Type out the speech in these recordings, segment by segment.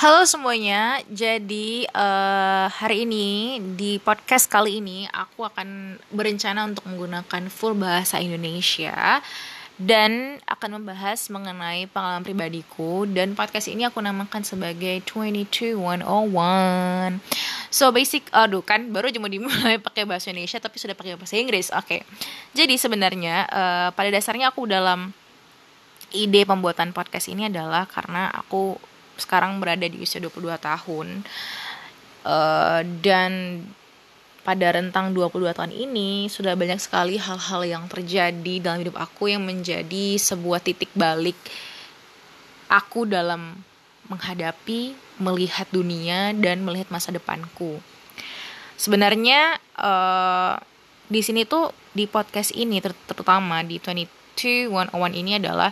Halo semuanya, jadi uh, hari ini di podcast kali ini aku akan berencana untuk menggunakan full bahasa Indonesia dan akan membahas mengenai pengalaman pribadiku dan podcast ini aku namakan sebagai 22101. So basic, aduh kan baru cuma dimulai pakai bahasa Indonesia tapi sudah pakai bahasa Inggris. Oke, okay. jadi sebenarnya uh, pada dasarnya aku dalam ide pembuatan podcast ini adalah karena aku sekarang berada di usia 22 tahun uh, dan pada rentang 22 tahun ini sudah banyak sekali hal-hal yang terjadi dalam hidup aku yang menjadi sebuah titik balik aku dalam menghadapi, melihat dunia dan melihat masa depanku. Sebenarnya uh, di sini tuh di podcast ini terutama di 22 101 ini adalah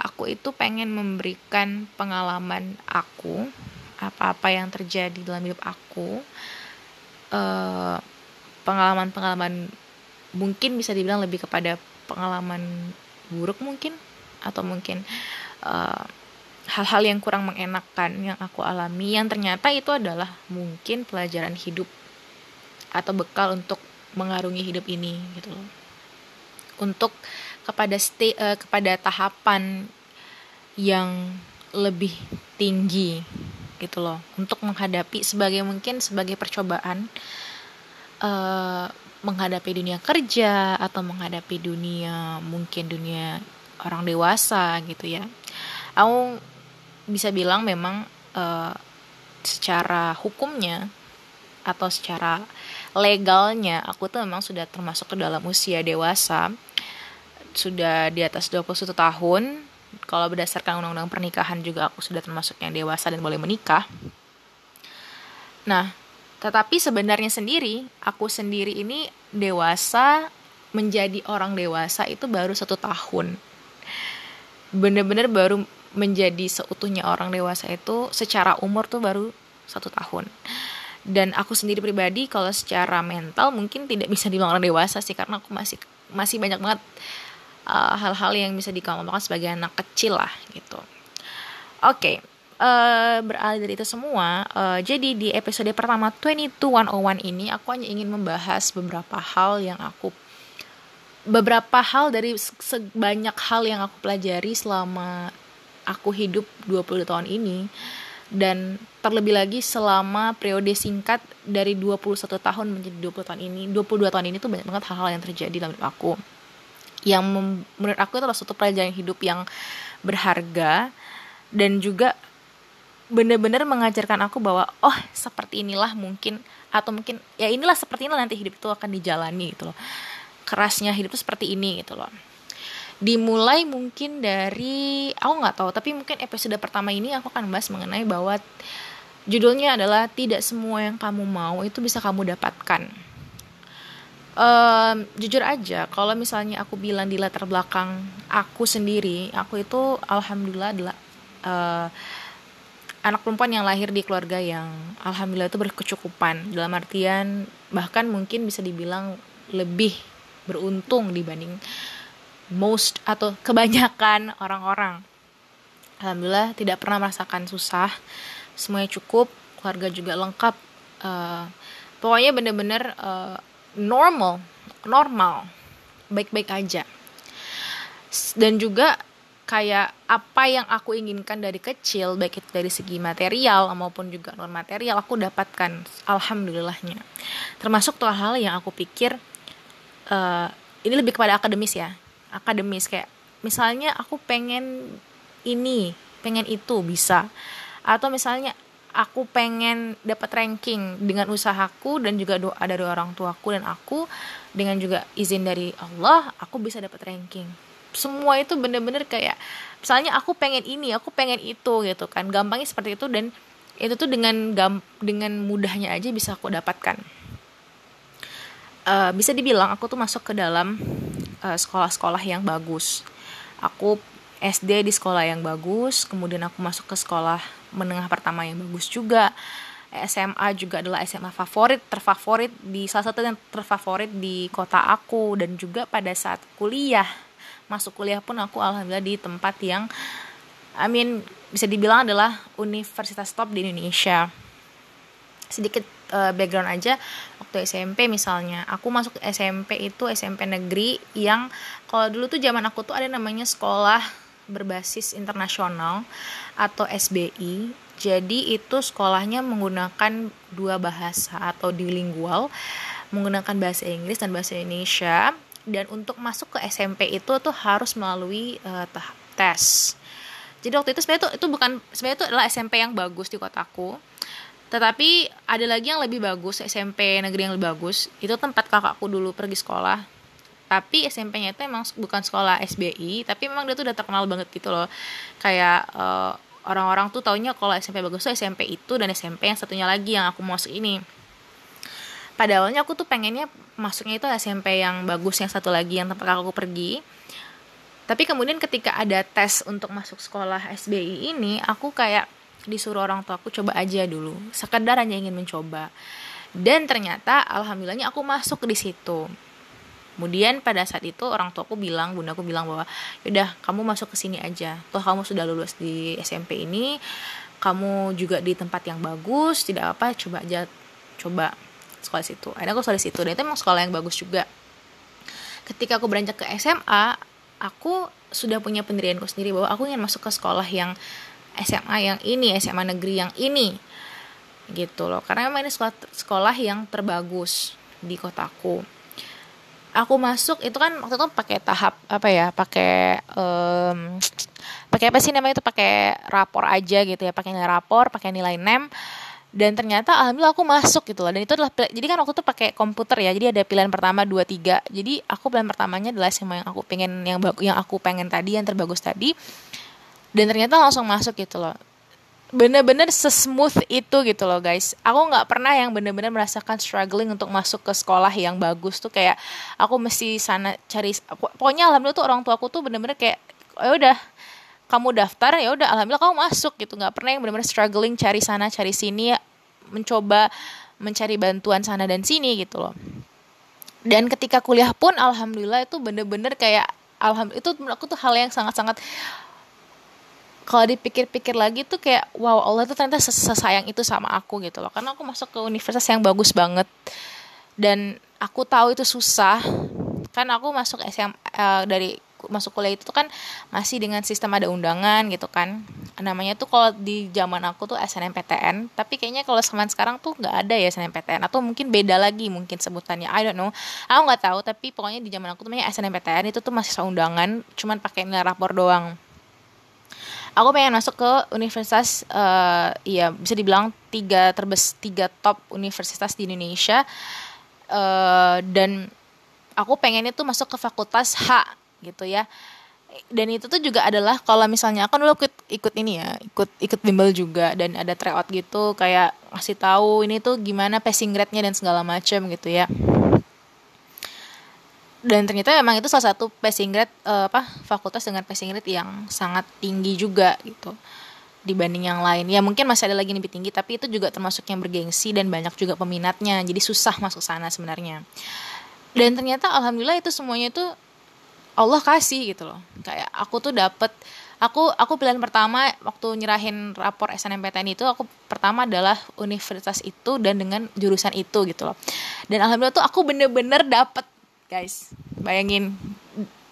aku itu pengen memberikan pengalaman aku apa-apa yang terjadi dalam hidup aku pengalaman pengalaman-pengalaman mungkin bisa dibilang lebih kepada pengalaman buruk mungkin atau mungkin hal hal-hal yang kurang mengenakan yang aku alami yang ternyata itu adalah mungkin pelajaran hidup atau bekal untuk mengarungi hidup ini gitu loh. Untuk kepada stay, uh, kepada tahapan yang lebih tinggi gitu loh. Untuk menghadapi sebagai mungkin sebagai percobaan uh, menghadapi dunia kerja atau menghadapi dunia mungkin dunia orang dewasa gitu ya. Aku bisa bilang memang uh, secara hukumnya atau secara legalnya aku tuh memang sudah termasuk ke dalam usia dewasa. Sudah di atas 21 tahun kalau berdasarkan undang-undang pernikahan juga aku sudah termasuk yang dewasa dan boleh menikah. Nah tetapi sebenarnya sendiri aku sendiri ini dewasa menjadi orang dewasa itu baru satu tahun. Bener-bener baru menjadi seutuhnya orang dewasa itu secara umur tuh baru satu tahun. Dan aku sendiri pribadi kalau secara mental mungkin tidak bisa dibilang orang dewasa sih karena aku masih masih banyak banget Eh, hal-hal uh, yang bisa dikelompokkan sebagai anak kecil lah gitu. Oke, okay. uh, eh, beralih dari itu semua, uh, jadi di episode pertama 22101 ini aku hanya ingin membahas beberapa hal yang aku beberapa hal dari sebanyak hal yang aku pelajari selama aku hidup 20 tahun ini dan terlebih lagi selama periode singkat dari 21 tahun menjadi 20 tahun ini 22 tahun ini tuh banyak banget hal-hal yang terjadi dalam hidup aku yang menurut aku itu adalah suatu pelajaran hidup yang berharga dan juga benar-benar mengajarkan aku bahwa oh seperti inilah mungkin atau mungkin ya inilah seperti inilah nanti hidup itu akan dijalani gitu loh. Kerasnya hidup itu seperti ini gitu loh. Dimulai mungkin dari aku nggak tahu tapi mungkin episode pertama ini aku akan bahas mengenai bahwa judulnya adalah tidak semua yang kamu mau itu bisa kamu dapatkan um, jujur aja kalau misalnya aku bilang di latar belakang aku sendiri aku itu alhamdulillah adalah uh, anak perempuan yang lahir di keluarga yang alhamdulillah itu berkecukupan. Dalam artian bahkan mungkin bisa dibilang lebih beruntung dibanding most atau kebanyakan orang-orang. Alhamdulillah tidak pernah merasakan susah. Semuanya cukup keluarga juga lengkap uh, pokoknya bener-bener uh, normal normal. Baik-baik aja. Dan juga kayak apa yang aku inginkan dari kecil baik itu dari segi material maupun juga non material aku dapatkan alhamdulillahnya. Termasuk tuh hal yang aku pikir uh, ini lebih kepada akademis ya akademis. Kayak misalnya aku pengen ini pengen itu bisa. Atau misalnya aku pengen dapat ranking dengan usahaku dan juga doa dari orang tuaku dan aku dengan juga izin dari Allah aku bisa dapat ranking. Semua itu bener-bener kayak misalnya aku pengen ini aku pengen itu gitu kan. Gampangnya seperti itu dan itu tuh dengan gam dengan mudahnya aja bisa aku dapatkan. Uh, bisa dibilang aku tuh masuk ke dalam sekolah sekolah-sekolah yang bagus. Aku SD di sekolah yang bagus kemudian aku masuk ke sekolah menengah pertama yang bagus juga. SMA juga adalah SMA favorit terfavorit di salah satu yang terfavorit di kota aku. Dan juga pada saat kuliah masuk kuliah pun aku alhamdulillah di tempat yang I mean bisa dibilang adalah universitas top di Indonesia. Sedikit uh, background aja waktu SMP misalnya aku masuk SMP itu SMP negeri yang kalau dulu tuh zaman aku tuh ada namanya sekolah berbasis internasional atau SBI jadi itu sekolahnya menggunakan dua bahasa atau bilingual menggunakan bahasa Inggris dan bahasa Indonesia. Dan untuk masuk ke SMP itu tuh harus melalui uh, tes. Jadi waktu itu sebenarnya itu itu bukan sebenarnya itu adalah SMP yang bagus di kotaku. Tetapi ada lagi yang lebih bagus SMP negeri yang lebih bagus. Itu tempat kakakku dulu pergi sekolah tapi SMP-nya itu emang bukan sekolah SBI tapi memang dia tuh udah terkenal banget gitu loh. Kayak uh, orang-orang tuh taunya kalau SMP bagus tuh SMP itu dan SMP yang satunya lagi yang aku masuk ini. Pada awalnya aku tuh pengennya masuknya itu SMP yang bagus yang satu lagi yang tempat aku pergi. Tapi kemudian ketika ada tes untuk masuk sekolah SBI ini aku kayak disuruh orang tua aku coba aja dulu. Sekedar hanya ingin mencoba. Dan ternyata alhamdulillahnya aku masuk di situ kemudian pada saat itu orang tua aku bilang bunda aku bilang bahwa yaudah kamu masuk ke sini aja. Toh kamu sudah lulus di SMP ini kamu juga di tempat yang bagus tidak apa coba aja coba sekolah situ. Akhirnya aku sekolah situ dan itu emang sekolah yang bagus juga. Ketika aku beranjak ke SMA aku sudah punya pendirianku sendiri bahwa aku ingin masuk ke sekolah yang SMA yang ini SMA negeri yang ini. Gitu loh karena memang ini sekolah sekolah yang terbagus di kotaku aku masuk itu kan waktu itu pakai tahap apa ya pakai um, pakai apa sih namanya itu pakai rapor aja gitu ya pakai nilai rapor pakai nilai nem. Dan ternyata alhamdulillah aku masuk gitu loh. Dan itu adalah jadi kan waktu itu pakai komputer ya jadi ada pilihan pertama dua tiga. Jadi aku pilihan pertamanya adalah SMA yang aku pengen yang yang aku pengen tadi yang terbagus tadi. Dan ternyata langsung masuk gitu loh bener-bener sesmooth itu gitu loh guys. Aku nggak pernah yang bener-bener merasakan struggling untuk masuk ke sekolah yang bagus tuh kayak aku mesti sana cari pokoknya alhamdulillah tuh orang tuaku tuh bener-bener kayak ya udah kamu daftar ya udah alhamdulillah kamu masuk gitu. Nggak pernah yang bener-bener struggling cari sana cari sini mencoba mencari bantuan sana dan sini gitu loh. Dan ketika kuliah pun alhamdulillah itu bener-bener kayak alhamdulillah itu aku tuh hal yang sangat-sangat kalau dipikir-pikir lagi tuh kayak wow Allah tuh ternyata sesayang itu sama aku gitu loh. Karena aku masuk ke universitas yang bagus banget. Dan aku tahu itu susah. Kan aku masuk SM uh, eh, dari masuk kuliah itu kan masih dengan sistem ada undangan gitu kan. Namanya tuh kalau di zaman aku tuh SNMPTN tapi kayaknya kalau zaman sekarang tuh nggak ada ya SNMPTN atau mungkin beda lagi mungkin sebutannya. I don't know. Aku nggak tahu tapi pokoknya di zaman aku tuh namanya SNMPTN itu tuh masih undangan. Cuman pakai nilai rapor doang aku pengen masuk ke universitas uh, ya bisa dibilang tiga terbes tiga top universitas di Indonesia. Uh, dan aku pengennya tuh masuk ke fakultas H gitu ya. Dan itu tuh juga adalah kalau misalnya aku dulu ikut ikut ini ya ikut ikut bimbel juga dan ada tryout gitu kayak ngasih tahu ini tuh gimana passing grade-nya dan segala macam gitu ya dan ternyata memang itu salah satu passing grade uh, apa fakultas dengan passing grade yang sangat tinggi juga gitu. Dibanding yang lain. Ya mungkin masih ada lagi yang lebih tinggi tapi itu juga termasuk yang bergengsi dan banyak juga peminatnya. Jadi susah masuk sana sebenarnya. Dan ternyata alhamdulillah itu semuanya itu Allah kasih gitu loh. Kayak aku tuh dapet aku aku pilihan pertama waktu nyerahin rapor SNMPTN itu aku pertama adalah universitas itu dan dengan jurusan itu gitu loh. Dan alhamdulillah tuh aku bener-bener dapet guys bayangin.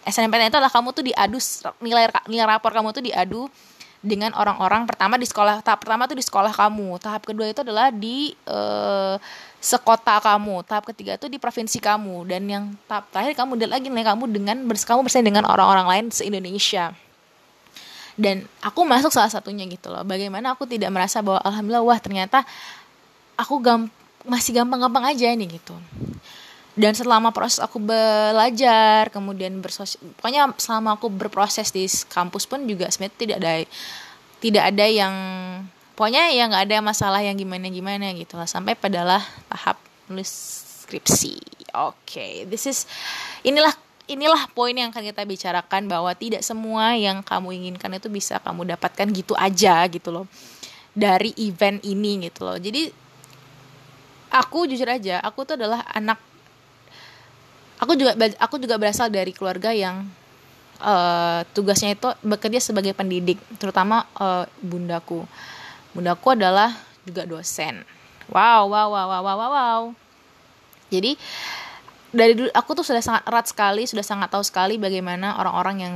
SNMPTN itu adalah kamu tuh diadu nilai nilai rapor kamu tuh diadu dengan orang-orang pertama di sekolah tahap pertama tuh di sekolah kamu. Tahap kedua itu adalah di uh, sekota kamu. Tahap ketiga itu di provinsi kamu. Dan yang tahap terakhir kamu lihat lagi nilai kamu dengan bers kamu bersaing dengan orang-orang lain se Indonesia dan aku masuk salah satunya gitu loh. Bagaimana aku tidak merasa bahwa alhamdulillah wah ternyata aku gam masih gampang-gampang aja nih gitu dan selama proses aku belajar kemudian bersos pokoknya selama aku berproses di kampus pun juga sebenarnya tidak ada tidak ada yang pokoknya ya nggak ada masalah yang gimana gimana gitu lah. Sampai padalah tahap nulis skripsi. Oke okay, this is inilah inilah poin yang akan kita bicarakan bahwa tidak semua yang kamu inginkan itu bisa kamu dapatkan gitu aja gitu loh. Dari event ini gitu loh. Jadi aku jujur aja aku tuh adalah anak aku juga aku juga berasal dari keluarga yang uh, tugasnya itu bekerja sebagai pendidik terutama uh, bundaku. Bundaku adalah juga dosen. Wow wow wow wow wow wow jadi dari dulu aku tuh sudah sangat erat sekali sudah sangat tahu sekali bagaimana orang-orang yang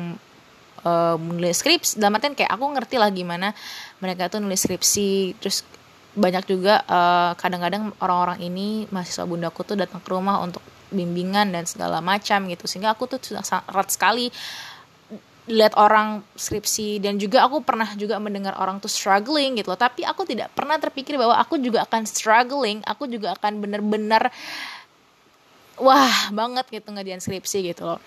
uh, menulis skripsi. Dalam artian kayak aku ngerti lah gimana mereka tuh nulis skripsi. Terus banyak juga kadang kadang-kadang orang-orang ini mahasiswa bundaku tuh datang ke rumah untuk bimbingan dan segala macam gitu. Sehingga aku tuh sangat sekali lihat orang skripsi dan juga aku pernah juga mendengar orang tuh struggling gitu loh. Tapi aku tidak pernah terpikir bahwa aku juga akan struggling aku juga akan bener-bener wah banget gitu ngedian skripsi gitu loh.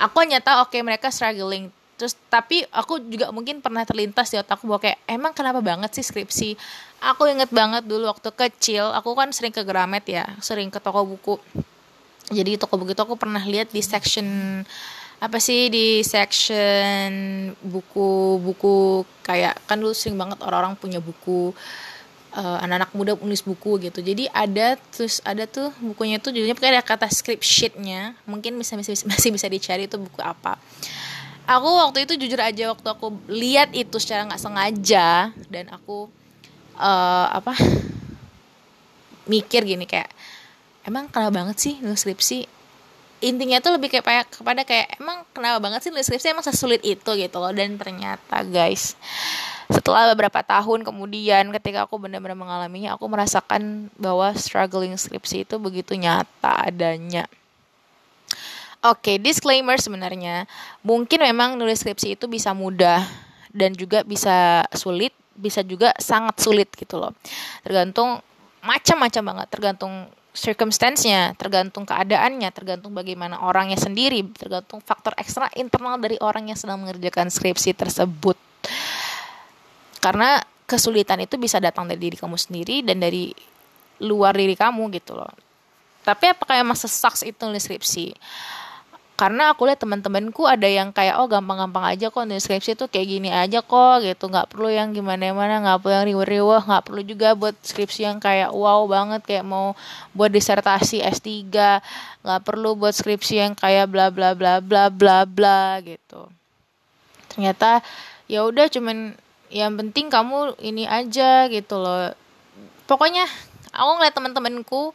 Aku nyata oke okay, mereka struggling terus tapi aku juga mungkin pernah terlintas di otakku bahwa kayak emang kenapa banget sih skripsi? Aku inget banget dulu waktu kecil aku kan sering ke Gramet ya sering ke toko buku. Jadi toko buku itu aku pernah lihat di section apa sih di section buku-buku kayak kan dulu sering banget orang-orang punya buku uh, anak-anak muda nulis buku gitu. Jadi ada terus ada tuh bukunya tuh judulnya kayak ada kata script sheetnya. Mungkin bisa, bisa masih bisa dicari itu buku apa aku waktu itu jujur aja waktu aku lihat itu secara nggak sengaja dan aku uh, apa mikir gini kayak emang kenapa banget sih nulis skripsi? Intinya tuh lebih kayak kepada kayak emang kenapa banget sih nulis skripsi? Emang sesulit itu? Gitu loh. Dan ternyata guys setelah beberapa tahun kemudian ketika aku benar-benar mengalaminya aku merasakan bahwa struggling skripsi itu begitu nyata adanya Oke, okay, disclaimer sebenarnya mungkin memang nulis skripsi itu bisa mudah dan juga bisa sulit, bisa juga sangat sulit gitu loh. Tergantung macam-macam banget, tergantung circumstance-nya, tergantung keadaannya, tergantung bagaimana orangnya sendiri, tergantung faktor ekstra internal dari orang yang sedang mengerjakan skripsi tersebut. Karena kesulitan itu bisa datang dari diri kamu sendiri dan dari luar diri kamu gitu loh. Tapi apakah emang sesaks itu nulis skripsi? Karena aku lihat teman-temanku ada yang kayak oh gampang-gampang aja kok nulis skripsi tuh kayak gini aja kok gitu. Nggak perlu yang gimana-gimana nggak perlu yang riweh-riweh nggak perlu juga buat skripsi yang kayak wow banget kayak mau buat disertasi S3 nggak perlu buat skripsi yang kayak bla bla bla bla bla bla gitu. Ternyata ya udah cuman yang penting kamu ini aja gitu loh. Pokoknya aku ngeliat teman-temanku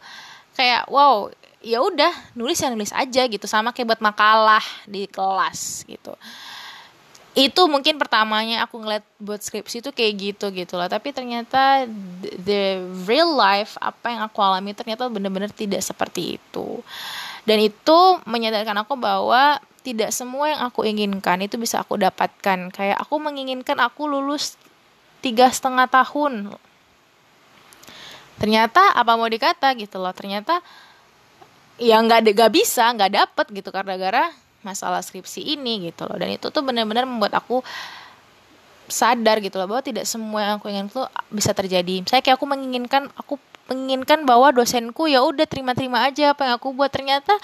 kayak wow ya udah nulis ya nulis aja gitu. Sama kayak buat makalah di kelas gitu. Itu mungkin pertamanya aku ngeliat buat skripsi itu kayak gitu gitu loh. Tapi ternyata the real life apa yang aku alami ternyata benar-benar tidak seperti itu. Dan itu menyadarkan aku bahwa tidak semua yang aku inginkan itu bisa aku dapatkan. Kayak aku menginginkan aku lulus tiga setengah tahun. Ternyata apa mau dikata gitu loh. Ternyata ya nggak nggak bisa nggak dapet gitu karena gara masalah skripsi ini gitu loh. Dan itu tuh benar-benar membuat aku sadar gitu loh bahwa tidak semua yang aku ingin tuh bisa terjadi. Saya kayak aku menginginkan aku menginginkan bahwa dosenku ya udah terima-terima aja apa yang aku buat. Ternyata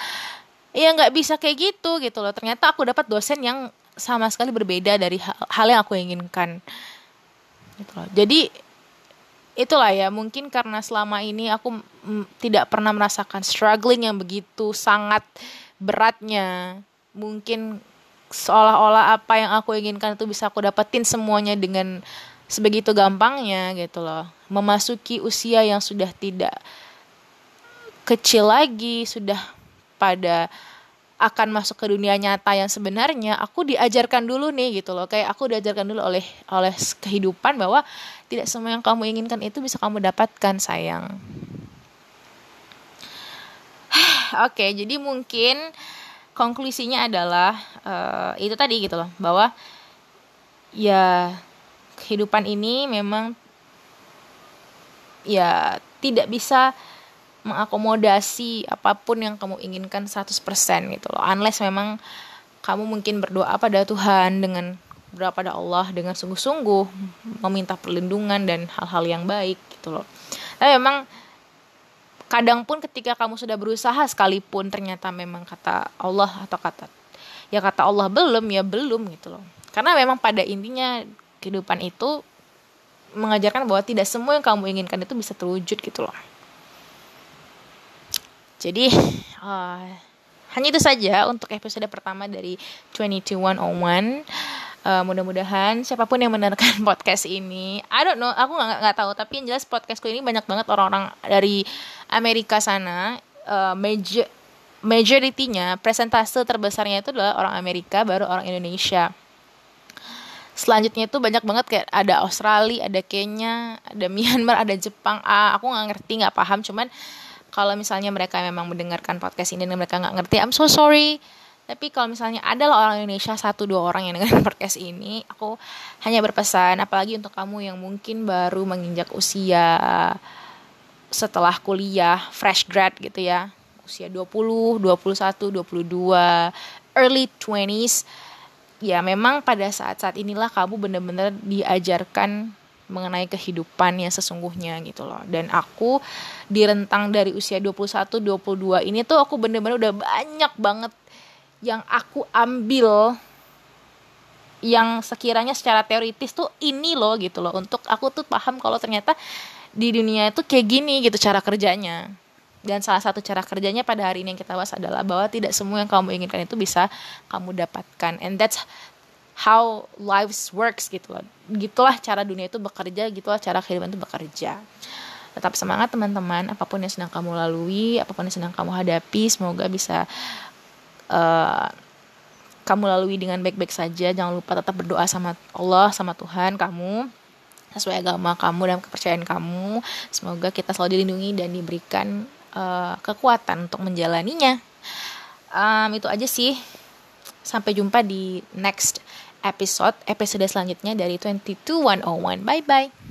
ya nggak bisa kayak gitu gitu loh. Ternyata aku dapat dosen yang sama sekali berbeda dari hal, hal yang aku inginkan gitu loh. Jadi itulah ya mungkin karena selama ini aku tidak pernah merasakan struggling yang begitu sangat beratnya. Mungkin seolah-olah apa yang aku inginkan itu bisa aku dapetin semuanya dengan sebegitu gampangnya gitu loh. Memasuki usia yang sudah tidak kecil lagi sudah pada akan masuk ke dunia nyata yang sebenarnya aku diajarkan dulu nih gitu loh. Kayak aku diajarkan dulu oleh oleh kehidupan bahwa tidak semua yang kamu inginkan itu bisa kamu dapatkan sayang. Oke okay, jadi mungkin konklusinya adalah uh, itu tadi gitu loh bahwa ya kehidupan ini memang ya tidak bisa mengakomodasi apa pun yang kamu inginkan 100% gitu loh. Unless memang kamu mungkin berdoa pada Tuhan dengan berdoa pada Allah dengan sungguh-sungguh meminta perlindungan dan hal-hal yang baik gitu loh. Tapi memang kadang pun ketika kamu sudah berusaha sekalipun ternyata memang kata Allah atau kata ya kata Allah belum ya belum gitu loh. Karena memang pada intinya kehidupan itu mengajarkan bahwa tidak semua yang kamu inginkan itu bisa terwujud gitu loh. Jadi uh, hanya itu saja untuk episode pertama dari 22101 uh, mudah-mudahan siapa pun yang mendengarkan podcast ini I don't know aku nggak nggak tahu tapi yang jelas podcastku ini banyak banget orang-orang dari Amerika sana. Uh, major majoritinya presentase terbesarnya itu adalah orang Amerika baru orang Indonesia. Selanjutnya itu banyak banget kayak ada Australia ada Kenya ada Myanmar ada Jepang. Ah aku nggak ngerti nggak paham cuman kalau misalnya mereka memang mendengarkan podcast ini dan mereka nggak ngerti I'm so sorry. Tapi kalau misalnya adalah orang Indonesia satu dua orang yang dengar podcast ini aku hanya berpesan apalagi untuk kamu yang mungkin baru menginjak usia setelah kuliah fresh grad gitu ya. Usia 20, 21, 22, early 20s ya memang pada saat-saat inilah kamu benar-benar diajarkan mengenai kehidupan yang sesungguhnya gitu loh. Dan aku di rentang dari usia 21 22 ini tuh aku bener-bener udah banyak banget yang aku ambil yang sekiranya secara teoritis tuh ini loh gitu loh. Untuk aku tuh paham kalau ternyata di dunia itu kayak gini gitu cara kerjanya. Dan salah satu cara kerjanya pada hari ini yang kita bahas adalah bahwa tidak semua yang kamu inginkan itu bisa kamu dapatkan. And that's how lives works gitu loh. Gitulah cara dunia itu bekerja gitulah cara kehidupan itu bekerja. Tetap semangat teman-teman. Apa pun yang sedang kamu lalui apa pun yang sedang kamu hadapi semoga bisa uh, kamu lalui dengan baik-baik saja. Jangan lupa tetap berdoa sama Allah sama Tuhan kamu sesuai agama kamu dan kepercayaan kamu. Semoga kita selalu dilindungi dan diberikan uh, kekuatan untuk menjalaninya. Um, itu aja sih. Sampai jumpa di next episode, episode selanjutnya dari 22101. Bye bye.